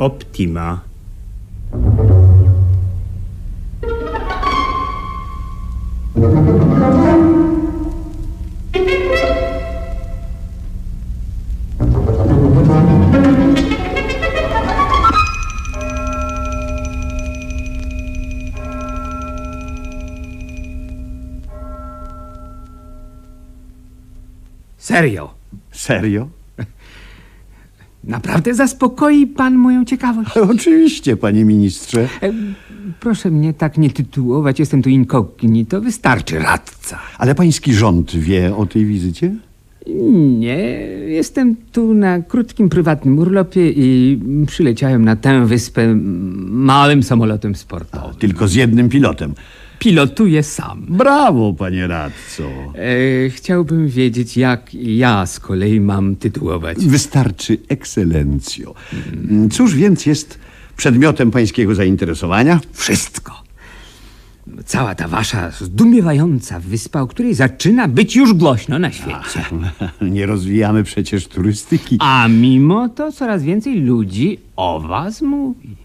Optima. Serio. Serio? Naprawdę zaspokoi pan moją ciekawość. Oczywiście, panie ministrze. E, Proszę mnie tak nie tytułować, jestem tu incognito, wystarczy radca. Ale pański rząd wie o tej wizycie? Nie, jestem tu na krótkim prywatnym urlopie i przyleciałem na tę wyspę małym samolotem sportowym. Tylko z jednym pilotem. Pilotuję sam. Brawo, panie radco. E, chciałbym wiedzieć, jak ja z kolei mam tytułować. Wystarczy ekscelencjo. Cóż więc jest przedmiotem pańskiego zainteresowania? Wszystko. Cała ta wasza zdumiewająca wyspa, o której zaczyna być już głośno na świecie. Nie rozwijamy przecież turystyki. A mimo to coraz więcej ludzi o was mówi.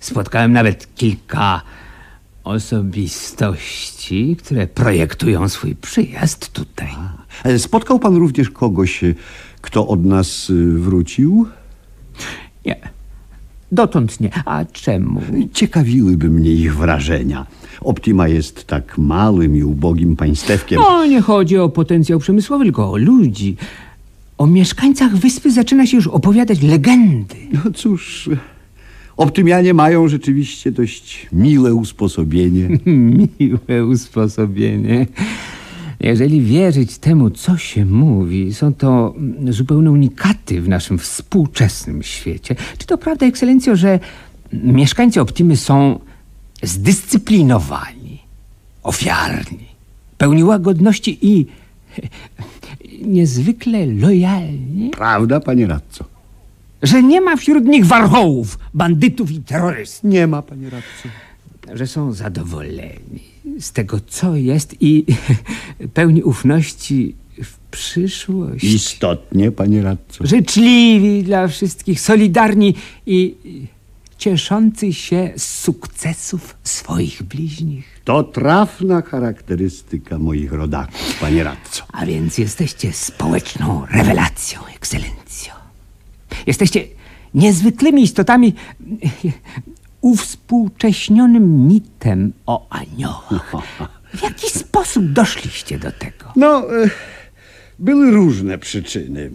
Spotkałem nawet kilka osobistości, które projektują swój przyjazd tutaj. Ale Spotkał pan również kogoś, kto od nas y, wrócił? Nie, dotąd nie. A czemu? Ciekawiłyby mnie ich wrażenia. Optima jest tak małym i ubogim państewkiem. No, nie chodzi o potencjał przemysłowy, tylko o ludzi. O mieszkańcach wyspy zaczyna się już opowiadać legendy. No cóż, Optymianie mają rzeczywiście dość miłe usposobienie. Miłe usposobienie. Jeżeli wierzyć temu, co się mówi, są to zupełne unikaty w naszym współczesnym świecie. Czy to prawda, ekscelencjo, że mieszkańcy Optimy są zdyscyplinowani, ofiarni, pełni łagodności i niezwykle lojalni? Prawda, panie radco? Że nie ma wśród nich warchołów, bandytów i terrorystów? Nie ma, panie radco. że są zadowoleni z tego, co jest i pełni ufności w przyszłość. Istotnie, panie radco. Życzliwi dla wszystkich, solidarni i i cieszący się z sukcesów swoich bliźnich. To trafna charakterystyka moich rodaków, panie radco. A więc jesteście społeczną rewelacją, ekscelencjo. Jesteście niezwykłymi istotami, uwspółcześnionym mitem o aniołach. W jaki sposób doszliście do tego? No, e, były różne przyczyny.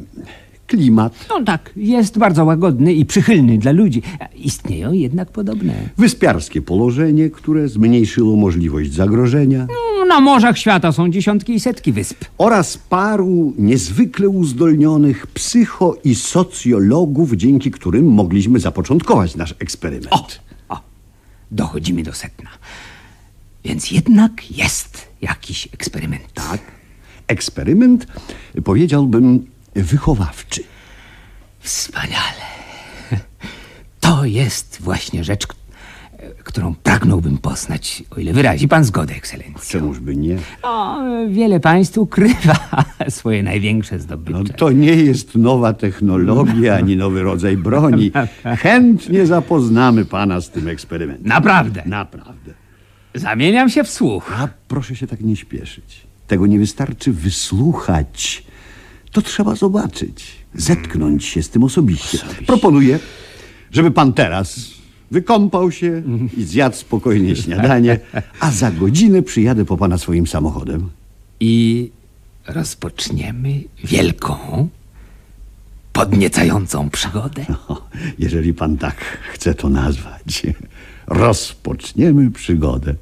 Klimat, No tak, jest bardzo łagodny i przychylny dla ludzi. Istnieją jednak podobne. wyspiarskie położenie, które zmniejszyło możliwość zagrożenia Na morzach świata są dziesiątki i setki wysp. oraz paru niezwykle uzdolnionych psycho i socjologów, dzięki którym mogliśmy zapoczątkować nasz eksperyment. O, o, dochodzimy do sedna. Więc jednak jest jakiś eksperyment. Tak. Eksperyment, powiedziałbym, wychowawczy. Wspaniale. To jest właśnie rzecz, którą pragnąłbym poznać, o ile wyrazi pan zgodę, ekscelencjo. Czemuż by nie? No, wiele państw ukrywa swoje największe No, zdobycze. to nie jest nowa technologia ani nowy rodzaj broni. Chętnie zapoznamy pana z tym eksperymentem. Naprawdę. Naprawdę. Zamieniam się w słuch. A proszę się tak nie śpieszyć. Tego nie wystarczy wysłuchać. To trzeba zobaczyć. Zetknąć się z tym osobiście. Proponuję, żeby pan teraz wykąpał się i zjadł spokojnie śniadanie, a za godzinę przyjadę po pana swoim samochodem. I rozpoczniemy wielką, podniecającą przygodę. O, jeżeli pan tak chce to nazwać, rozpoczniemy przygodę.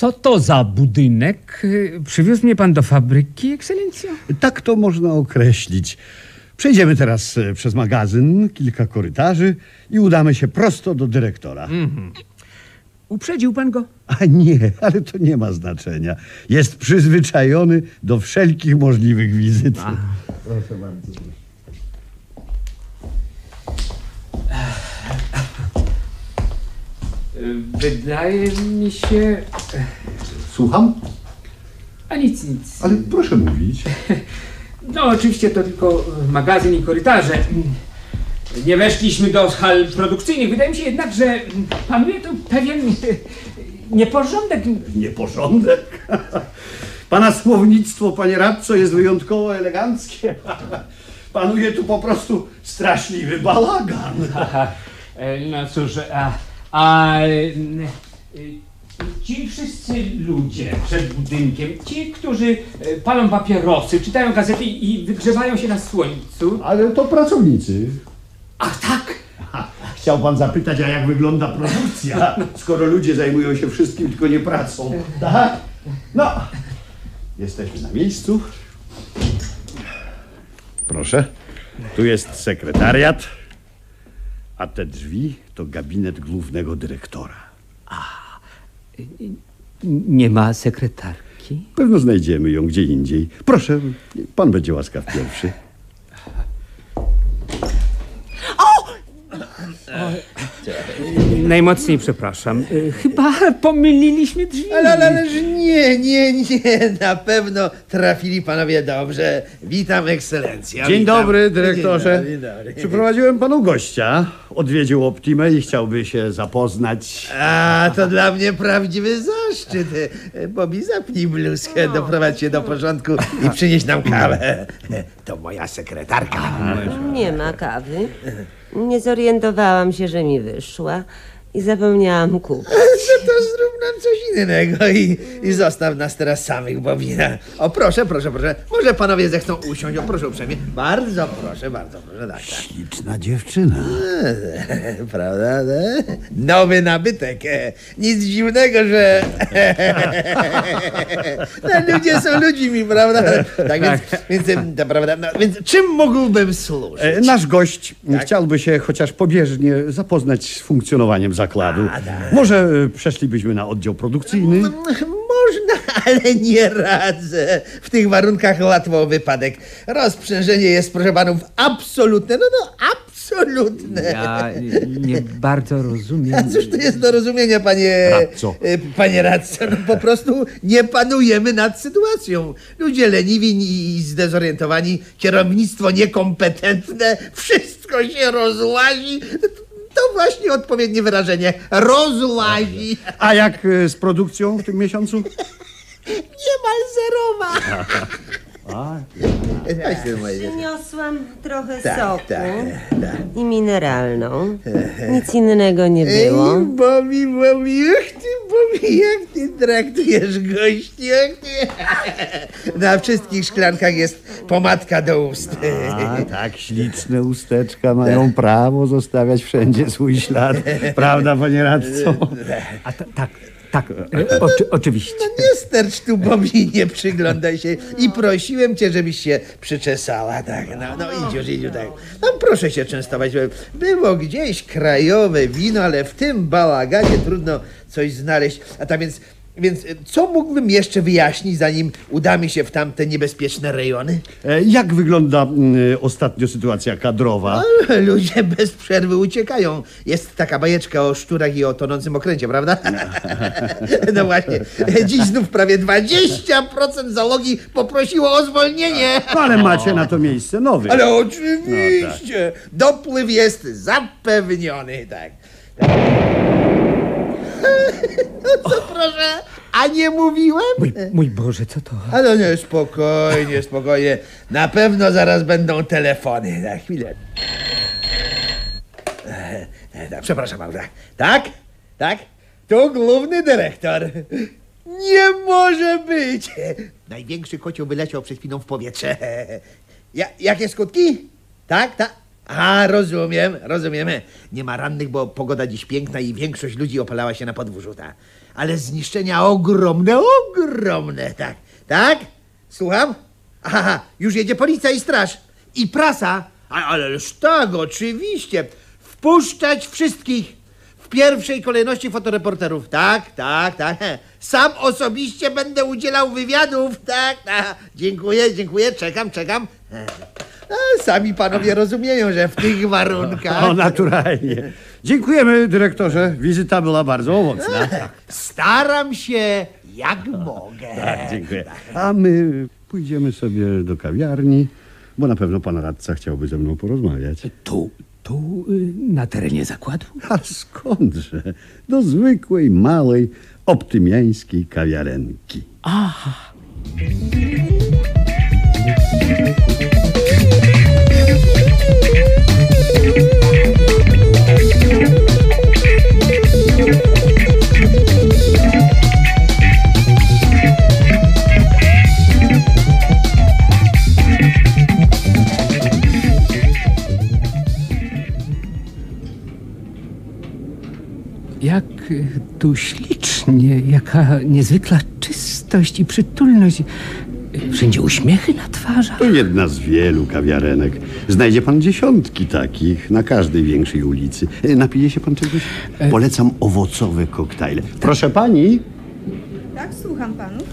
Co to za budynek? Przywiózł mnie pan do fabryki, ekscelencjo? Tak to można określić. Przejdziemy teraz e, przez magazyn, kilka korytarzy i udamy się prosto do dyrektora. Uprzedził pan go? A nie, ale to nie ma znaczenia. Jest przyzwyczajony do wszelkich możliwych wizyt. Proszę bardzo. Wydaje mi się... Słucham? A nic, nic. Ale proszę mówić. No oczywiście to tylko magazyn i korytarze. Nie weszliśmy do hal produkcyjnych. Wydaje mi się jednak, że panuje tu pewien nieporządek. Nieporządek? Pana słownictwo, panie radco, jest wyjątkowo eleganckie. Panuje tu po prostu straszliwy bałagan. E, No cóż, a, a e, ci wszyscy ludzie przed budynkiem, ci, którzy e, palą papierosy, czytają gazety i wygrzewają się na słońcu. Ale to pracownicy. Ach tak! Chciał pan zapytać, a jak wygląda produkcja, skoro ludzie zajmują się wszystkim, tylko nie pracą. Tak? No, jesteśmy na miejscu. Proszę, tu jest sekretariat, a te drzwi to gabinet głównego dyrektora. Nie ma sekretarki? Pewno znajdziemy ją gdzie indziej. Proszę, pan będzie łaskaw pierwszy. Najmocniej przepraszam. E, Chyba pomyliliśmy drzwi. Ale, ale, ależ nie, nie, nie, na pewno trafili panowie dobrze. Witam ekscelencję. Dzień witam. dobry, dyrektorze. Dzień dobry, dobry. Przyprowadziłem panu gościa. Odwiedził Optimę i chciałby się zapoznać. A, to dla mnie prawdziwy zaszczyt. Bobby, zapnij bluzkę, doprowadź się do porządku i przynieś nam kawę. To moja sekretarka. Nie ma kawy. Nie zorientowałam się, że mi wyszła i zapomniałam kupić. No to zrób nam coś innego i, i zostaw nas teraz samych, Bobina. O, proszę, proszę, proszę. Może panowie zechcą usiąść, o, proszę uprzejmie. Bardzo proszę, bardzo proszę, tak, tak. Liczna dziewczyna. Prawda? ne? Nowy nabytek. e, Nic dziwnego, że no, ludzie są ludźmi, prawda? Tak więc, więc em, to prawda. No, więc czym mógłbym służyć? E, Nasz gość chciałby się chociaż pobieżnie zapoznać z funkcjonowaniem zakładu. Może e, przeszlibyśmy na oddział produkcyjny? Można, ale nie radzę. W tych warunkach łatwo o wypadek. Rozprzężenie jest, proszę panów, absolutne. No, no, absolutne. Ja nie bardzo rozumiem. A cóż to jest do rozumienia, panie... Radco. e, Panie radco, no po prostu nie panujemy nad sytuacją. Ludzie leniwi i zdezorientowani, kierownictwo niekompetentne, wszystko się rozłazi. To właśnie odpowiednie wyrażenie. Rozłazi. A jak e, z produkcją w tym miesiącu? Niemal zerowa. Przyniosłam trochę Tak, soku tak, tak. i mineralną. Nic innego nie było. Ej, Bobby, Bobby, jak ty, Bobby, jak ty traktujesz gości, jak ty... Na wszystkich szklankach jest pomadka do ust. A tak, śliczne usteczka mają prawo zostawiać wszędzie swój ślad. Prawda, panie radco? A ta, tak, tak, e, oczy, oczywiście. No nie stercz tu, nie przyglądaj się. I prosiłem cię, żebyś się przyczesała, tak. No, no idź już, idź tak. No proszę się częstować. Było gdzieś krajowe wino, ale w tym bałaganie trudno coś znaleźć. A tak więc, więc co mógłbym jeszcze wyjaśnić, zanim udamy się w tamte niebezpieczne rejony? E, Jak wygląda mm, ostatnio sytuacja kadrowa? Ludzie bez przerwy uciekają. Jest taka bajeczka o szczurach i o tonącym okręcie, prawda? No właśnie. Dziś znów prawie 20% załogi poprosiło o zwolnienie. No, ale macie na to miejsce nowy. Ale oczywiście. Dopływ jest zapewniony, tak. No co proszę, a nie mówiłem? Mój, mój Boże, co to? Ale nie, spokojnie, spokojnie. Na pewno zaraz będą telefony. Na chwilę. E, e, Przepraszam bardzo. Tak? Tak? Tu główny dyrektor. Nie może być! Największy kocioł wyleciał przed chwilą w powietrze. Ja, jakie skutki? Tak, tak. A, rozumiem, rozumiemy. Nie ma rannych, bo pogoda dziś piękna i większość ludzi opalała się na podwórzu, tak. Ale zniszczenia ogromne, ogromne, tak. Tak? Słucham? Aha, już jedzie policja i straż. I prasa, a- ależ tak, oczywiście, wpuszczać wszystkich w pierwszej kolejności fotoreporterów. Tak, tak, tak. Sam osobiście będę udzielał wywiadów. Tak, tak. Dziękuję, dziękuję, czekam, czekam. A, sami panowie rozumieją, że w tych warunkach. O, naturalnie. Dziękujemy, dyrektorze. Wizyta była bardzo owocna. Staram się jak mogę. Tak, dziękuję. A my pójdziemy sobie do kawiarni, bo na pewno pan radca chciałby ze mną porozmawiać. Tu, tu, y, na terenie zakładu? A skądże? Do zwykłej, małej, optymiańskiej kawiarenki. Jak tu ślicznie, jaka niezwykła czystość i przytulność. Wszędzie uśmiechy na twarzach. To jedna z wielu kawiarenek. Znajdzie pan dziesiątki takich na każdej większej ulicy. E, Napije się pan czegoś? Polecam owocowe koktajle. Proszę pani. Tak, słucham panów.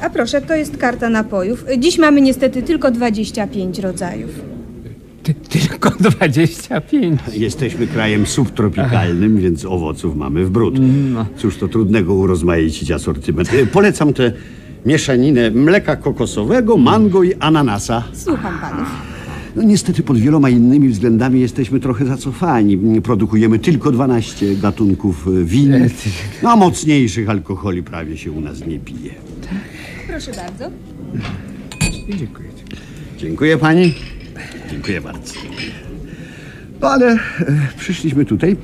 A proszę, to jest karta napojów. Dziś mamy niestety tylko 25 rodzajów. Ty, tylko 25. Jesteśmy krajem subtropikalnym, więc owoców mamy w bród. Cóż to trudnego urozmaicić asortyment. E, Polecam tę mieszaninę mleka kokosowego, mango i ananasa. Słucham panów. No niestety pod wieloma innymi względami jesteśmy trochę zacofani. Produkujemy tylko 12 gatunków e, win, no, a mocniejszych alkoholi prawie się u nas nie pije. Proszę bardzo. Dziękuję. Dziękuję pani. Dziękuję bardzo. No ale e, przyszliśmy tutaj,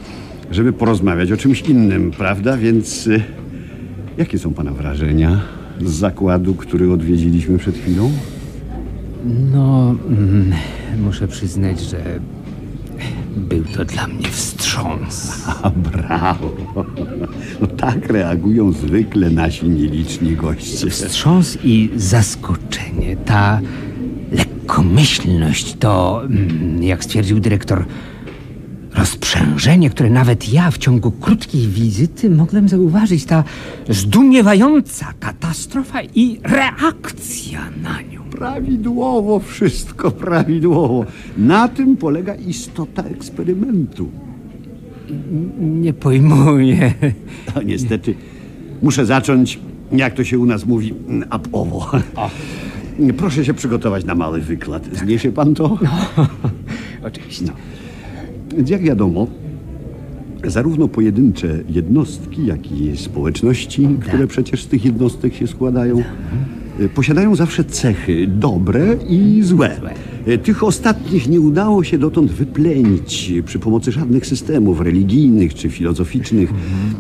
żeby porozmawiać o czymś innym, prawda? Więc e, jakie są pana wrażenia z zakładu, który odwiedziliśmy przed chwilą? No, mm, muszę przyznać, że był to dla mnie wstrząs. A brawo. No tak reagują zwykle nasi nieliczni goście. Wstrząs i zaskoczenie, ta lekkomyślność, to, mm, jak stwierdził dyrektor, rozprzężenie, które nawet ja w ciągu krótkiej wizyty mogłem zauważyć, ta zdumiewająca katastrofa i reakcja na nią. Prawidłowo, wszystko prawidłowo. Na tym polega istota eksperymentu. Nie pojmuję. No, niestety muszę zacząć, jak to się u nas mówi, apowo. Proszę się przygotować na mały wykład. Zniesie pan to? Oczywiście. Więc jak wiadomo, zarówno pojedyncze jednostki, jak i społeczności, które przecież z tych jednostek się składają, y, posiadają zawsze cechy dobre i złe. Y, Tych ostatnich nie udało się dotąd wyplenić przy pomocy żadnych systemów religijnych czy filozoficznych.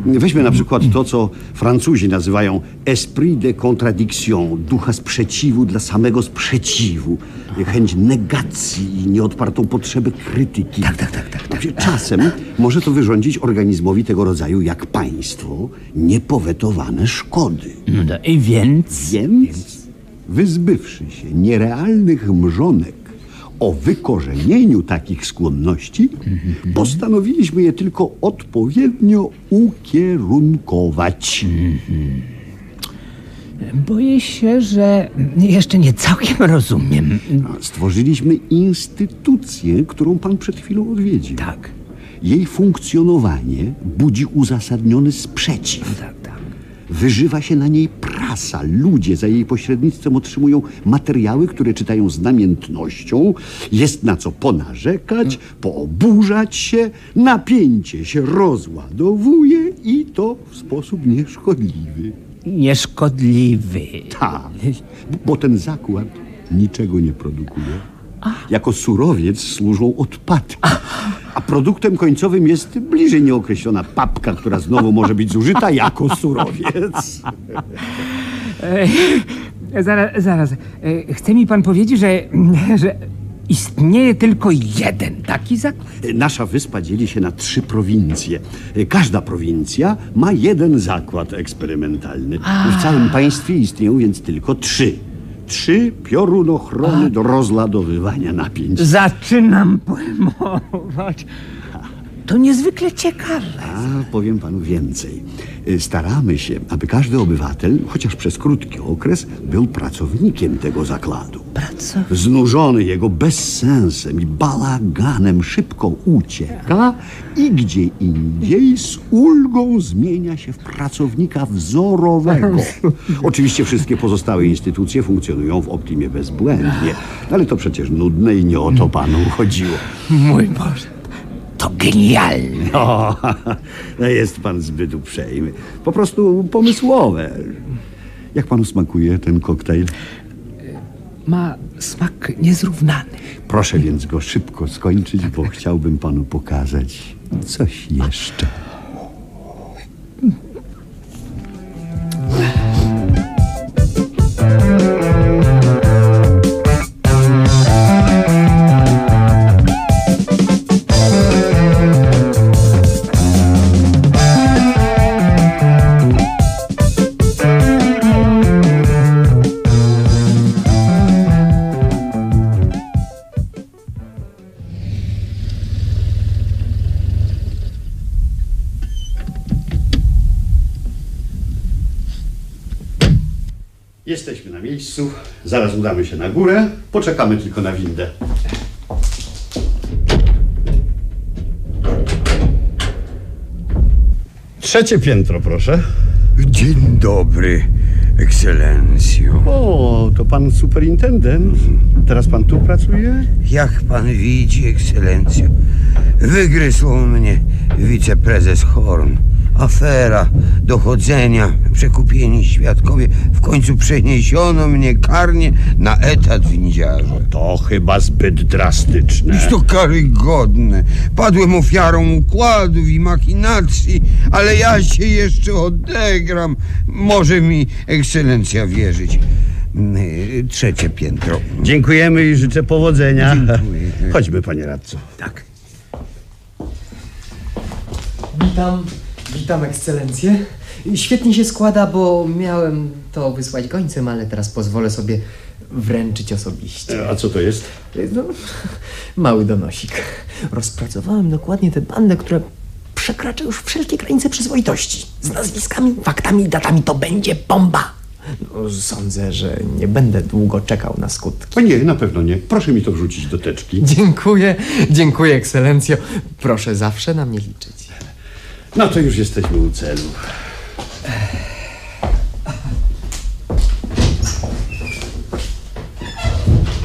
Weźmy na przykład to, co Francuzi nazywają esprit de contradiction, ducha sprzeciwu dla samego sprzeciwu, chęć negacji i nieodpartą potrzebę krytyki. Tak, tak, tak, tak, tak. Czasem może to wyrządzić organizmowi tego rodzaju jak państwo niepowetowane szkody. No i więc... Więc, wyzbywszy się nierealnych mrzonek o wykorzenieniu takich skłonności, postanowiliśmy je tylko odpowiednio ukierunkować. Boję się, że jeszcze nie całkiem rozumiem. Stworzyliśmy instytucję, którą pan przed chwilą odwiedził. Tak, Jej funkcjonowanie budzi uzasadniony sprzeciw. tak. Wyżywa się na niej prasa. Ludzie za jej pośrednictwem otrzymują materiały, które czytają z namiętnością. Jest na co ponarzekać, pooburzać się. Napięcie się rozładowuje i to w sposób nieszkodliwy. Nieszkodliwy. Tak, bo ten zakład niczego nie produkuje. Jako surowiec służą odpady. A produktem końcowym jest bliżej nieokreślona papka, która znowu może być zużyta jako surowiec. Zaraz, zaraz. E, Chce mi pan powiedzieć, że, że istnieje tylko jeden taki zakład? Nasza wyspa dzieli się na trzy prowincje. Każda prowincja ma jeden zakład eksperymentalny. W całym państwie istnieją więc tylko trzy. Trzy piorunochrony do rozładowywania napięć. Zaczynam pojmować. To niezwykle ciekawe. A powiem panu więcej. Y, Staramy się, aby każdy obywatel, chociaż przez krótki okres, był pracownikiem tego zakładu. Praco? Znużony jego bezsensem i balaganem szybko ucieka i gdzie indziej z ulgą zmienia się w pracownika wzorowego. Oczywiście wszystkie pozostałe instytucje funkcjonują w optimie bezbłędnie, ale to przecież nudne i nie o to panu chodziło. Mój Boże, to genialne. O, no jest pan zbyt uprzejmy. Po prostu pomysłowe. Jak panu smakuje ten koktajl? Ma smak niezrównany. Proszę więc go szybko skończyć, bo chciałbym panu pokazać coś jeszcze. Jesteśmy na miejscu. Zaraz udamy się na górę. Poczekamy tylko na windę. Trzecie piętro, proszę. Dzień dobry, ekscelencjo. O, to pan superintendent. Teraz pan tu pracuje? Jak pan widzi, ekscelencjo, wygryzł mnie wiceprezes Horn. Afera, dochodzenia, przekupieni świadkowie. W końcu przeniesiono mnie karnie na etat windziarza. To chyba zbyt drastyczne. Iż to karygodne. Padłem ofiarą układów i machinacji, ale ja się jeszcze odegram. Może mi ekscelencja wierzyć. Mm, Trzecie piętro. Dziękujemy i życzę powodzenia. Dziękuję. Chodźmy, panie radco. Tak. Witam, witam ekscelencję. Świetnie się składa, bo miałem to wysłać gońcem, ale teraz pozwolę sobie wręczyć osobiście. A co to jest? No, mały donosik. Rozpracowałem dokładnie tę bandę, która przekracza już wszelkie granice przyzwoitości. Z nazwiskami, faktami i datami to będzie bomba. No, sądzę, że nie będę długo czekał na skutki. O nie, na pewno nie. Proszę mi to wrzucić do teczki. Dziękuję, dziękuję ekscelencjo. Proszę zawsze na mnie liczyć. No to już jesteśmy u celu.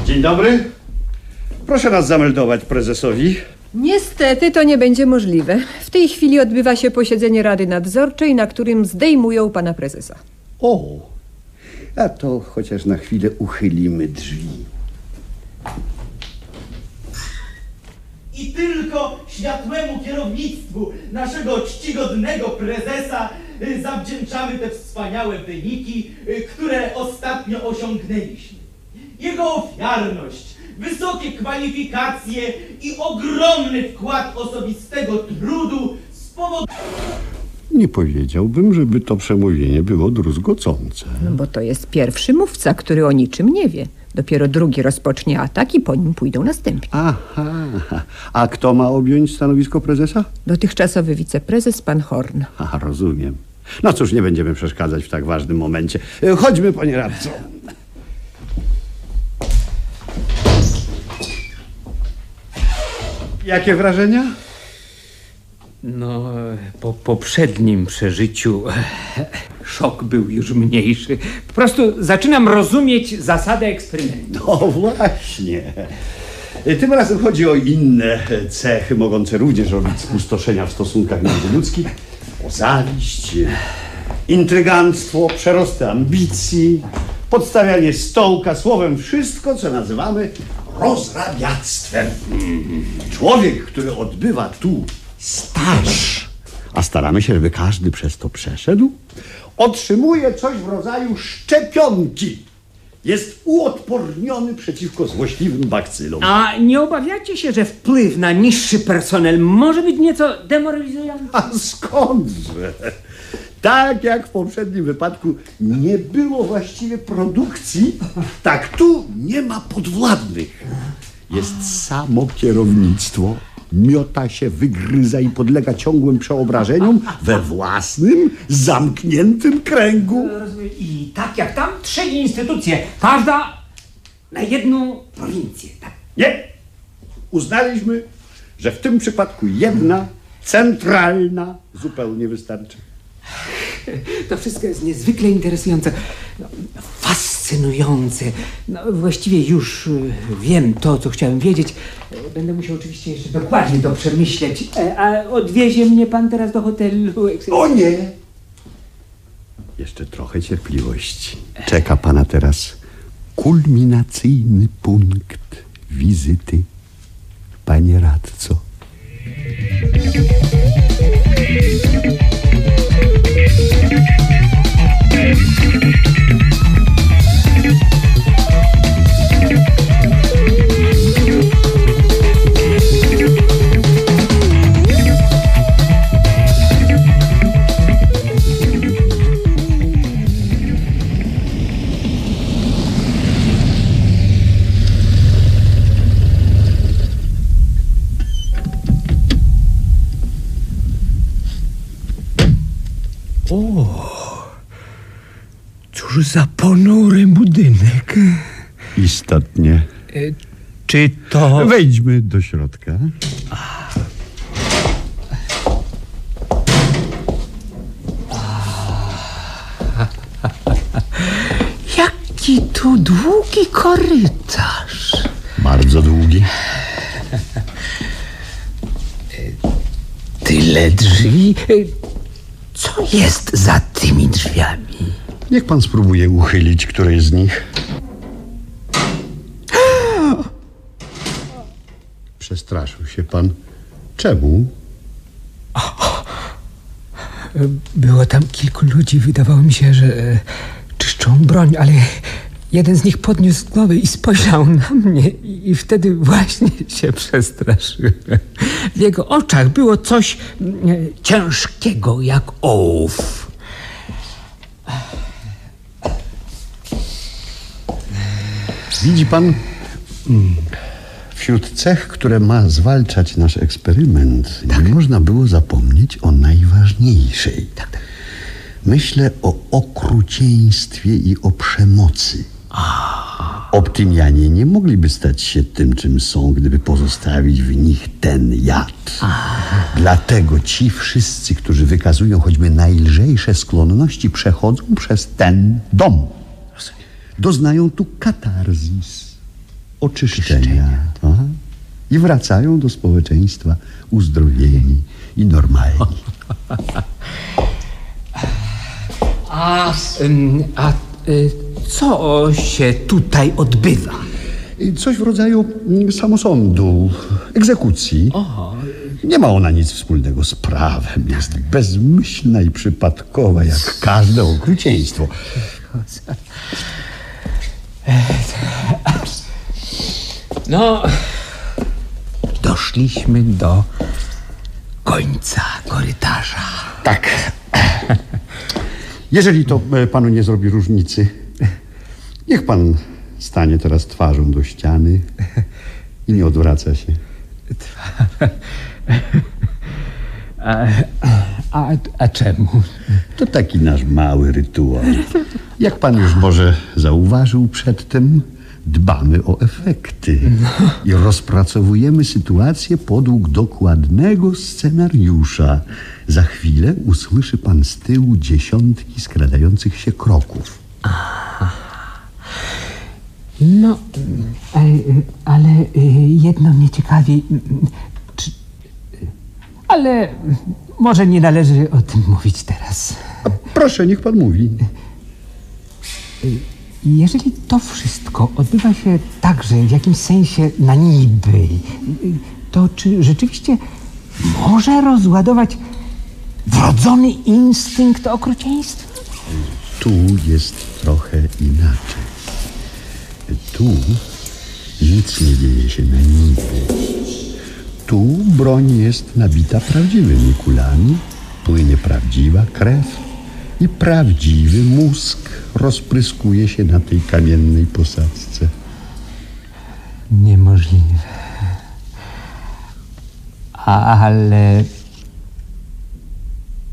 Dzień dobry. Proszę nas zameldować prezesowi. Niestety to nie będzie możliwe. W tej chwili odbywa się posiedzenie Rady Nadzorczej, na którym zdejmują pana prezesa. O, a to chociaż na chwilę uchylimy drzwi. I tylko światłemu kierownictwu naszego czcigodnego prezesa y, zawdzięczamy te wspaniałe wyniki, y, które ostatnio osiągnęliśmy. Jego ofiarność, wysokie kwalifikacje i ogromny wkład osobistego trudu spowodowały Nie powiedziałbym, żeby to przemówienie było druzgocące. No bo to jest pierwszy mówca, który o niczym nie wie. Dopiero drugi rozpocznie atak i po nim pójdą następni. Aha, a kto ma objąć stanowisko prezesa? Dotychczasowy wiceprezes pan Horn. Aha, rozumiem. No cóż, nie będziemy przeszkadzać w tak ważnym momencie. E, Chodźmy, panie radco. Jakie wrażenia? No, po poprzednim przeżyciu szok był już mniejszy. Po prostu zaczynam rozumieć zasadę eksperymentu. No właśnie. Tym razem chodzi o inne cechy, mogące również robić spustoszenia w stosunkach międzyludzkich. O zawiść, intryganstwo, przerosty ambicji, podstawianie stołka, słowem wszystko, co nazywamy rozrabiactwem. Człowiek, który odbywa tu staż, a staramy się, żeby każdy przez to przeszedł, otrzymuje coś w rodzaju szczepionki. Jest uodporniony przeciwko złośliwym bakcylom. A nie obawiacie się, że wpływ na niższy personel może być nieco demoralizujący? A skądże? Tak jak w poprzednim wypadku nie było właściwie produkcji, tak tu nie ma podwładnych. Jest samo kierownictwo. Miota się, wygryza i podlega ciągłym przeobrażeniom we własnym, zamkniętym kręgu. I tak jak tam, trzy instytucje, każda na jedną prowincję. Tak. Nie. Uznaliśmy, że w tym przypadku jedna, centralna, zupełnie wystarczy. To wszystko jest niezwykle interesujące, no, fascynujące. No, właściwie już y, wiem to, co chciałem wiedzieć. Będę musiał oczywiście jeszcze dokładnie to przemyśleć. E, A odwiezie mnie pan teraz do hotelu? O nie! Jeszcze trochę cierpliwości. Czeka pana teraz kulminacyjny punkt wizyty. Panie radco. Cóż za ponury budynek. Istotnie. Czy to... Wejdźmy do środka. Jaki tu długi korytarz. Bardzo długi. Tyle drzwi. Co jest za tymi drzwiami? Niech pan spróbuje uchylić któreś z nich. Przestraszył się pan. Czemu? Było tam kilku ludzi. Wydawało mi się, że e, czyszczą broń, ale jeden z nich podniósł głowę i spojrzał na mnie i, i wtedy właśnie się przestraszyłem. W jego oczach było coś mm, ciężkiego jak ołów. Widzi pan, mm, wśród cech, które ma zwalczać nasz eksperyment, nie można było zapomnieć o najważniejszej. Myślę o okrucieństwie i o przemocy. Optymianie nie mogliby stać się tym, czym są, gdyby pozostawić w nich ten jad. Dlatego ci wszyscy, którzy wykazują choćby najlżejsze skłonności, przechodzą przez ten dom. Doznają tu katarzis, oczyszczenia. Aha. I wracają do społeczeństwa uzdrowieni i normalni. A, ym, a y, co się tutaj odbywa? Coś w rodzaju mm, samosądu, egzekucji. Nie ma ona nic wspólnego z prawem. Jest bezmyślna i przypadkowa, jak każde okrucieństwo. No, doszliśmy do końca korytarza. Tak. Jeżeli to e, panu nie zrobi różnicy, niech pan stanie teraz twarzą do ściany i nie odwraca się. A, a czemu? To taki nasz mały rytuał. Jak pan już może zauważył przedtem, dbamy o efekty i rozpracowujemy sytuację podług dokładnego scenariusza. Za chwilę usłyszy pan z tyłu dziesiątki skradających się kroków. No, e, ale e, jedno mnie ciekawi. Czy, ale może nie należy o tym mówić teraz. A proszę, niech pan mówi. Jeżeli to wszystko odbywa się także w jakimś sensie na niby, to czy rzeczywiście może rozładować wrodzony instynkt okrucieństwa? Tu jest trochę inaczej. Tu nic nie dzieje się na niby. Tu broń jest nabita prawdziwymi kulami, płynie prawdziwa krew, i prawdziwy mózg rozpryskuje się na tej kamiennej posadzce. Niemożliwe. Ale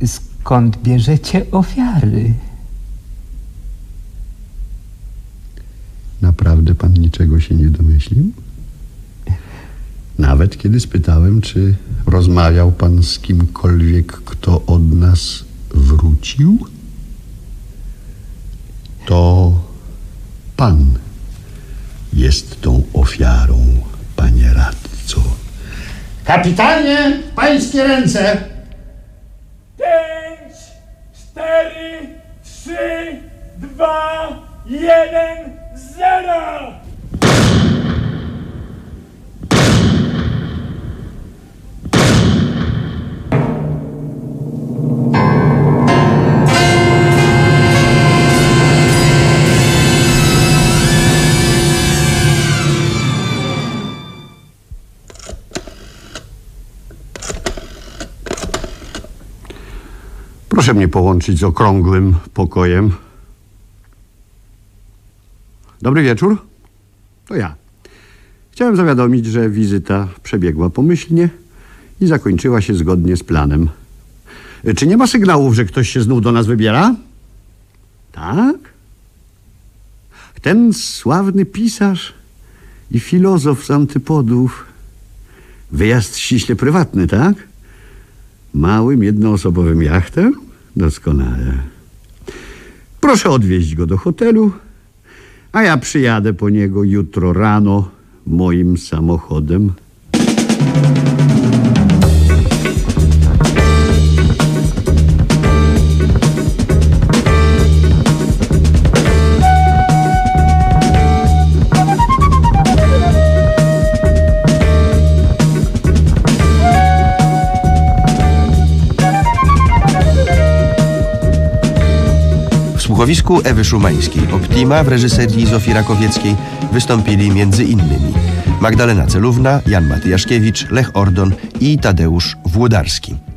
skąd bierzecie ofiary? Naprawdę pan niczego się nie domyślił? Nawet kiedy spytałem, czy rozmawiał pan z kimkolwiek, kto od nas wrócił, to pan jest tą ofiarą, panie radco. Kapitanie, pańskie ręce! Pięć, cztery, trzy, dwa, jeden, zero! Proszę mnie połączyć z okrągłym pokojem. Dobry wieczór. To ja. Chciałem zawiadomić, że wizyta przebiegła pomyślnie i zakończyła się zgodnie z planem. Czy nie ma sygnałów, że ktoś się znów do nas wybiera? Tak? Ten sławny pisarz i filozof z antypodów. Wyjazd ściśle prywatny, tak? Małym, jednoosobowym jachtem? Doskonale. Proszę odwieźć go do hotelu, a ja przyjadę po niego jutro rano moim samochodem. Słuchowisku Ewy Szumańskiej Optima w reżyserii Zofii Rakowieckiej wystąpili innymi Magdalena Celówna, Jan Matyjaszkiewicz, Lech Ordon i Tadeusz Włodarski.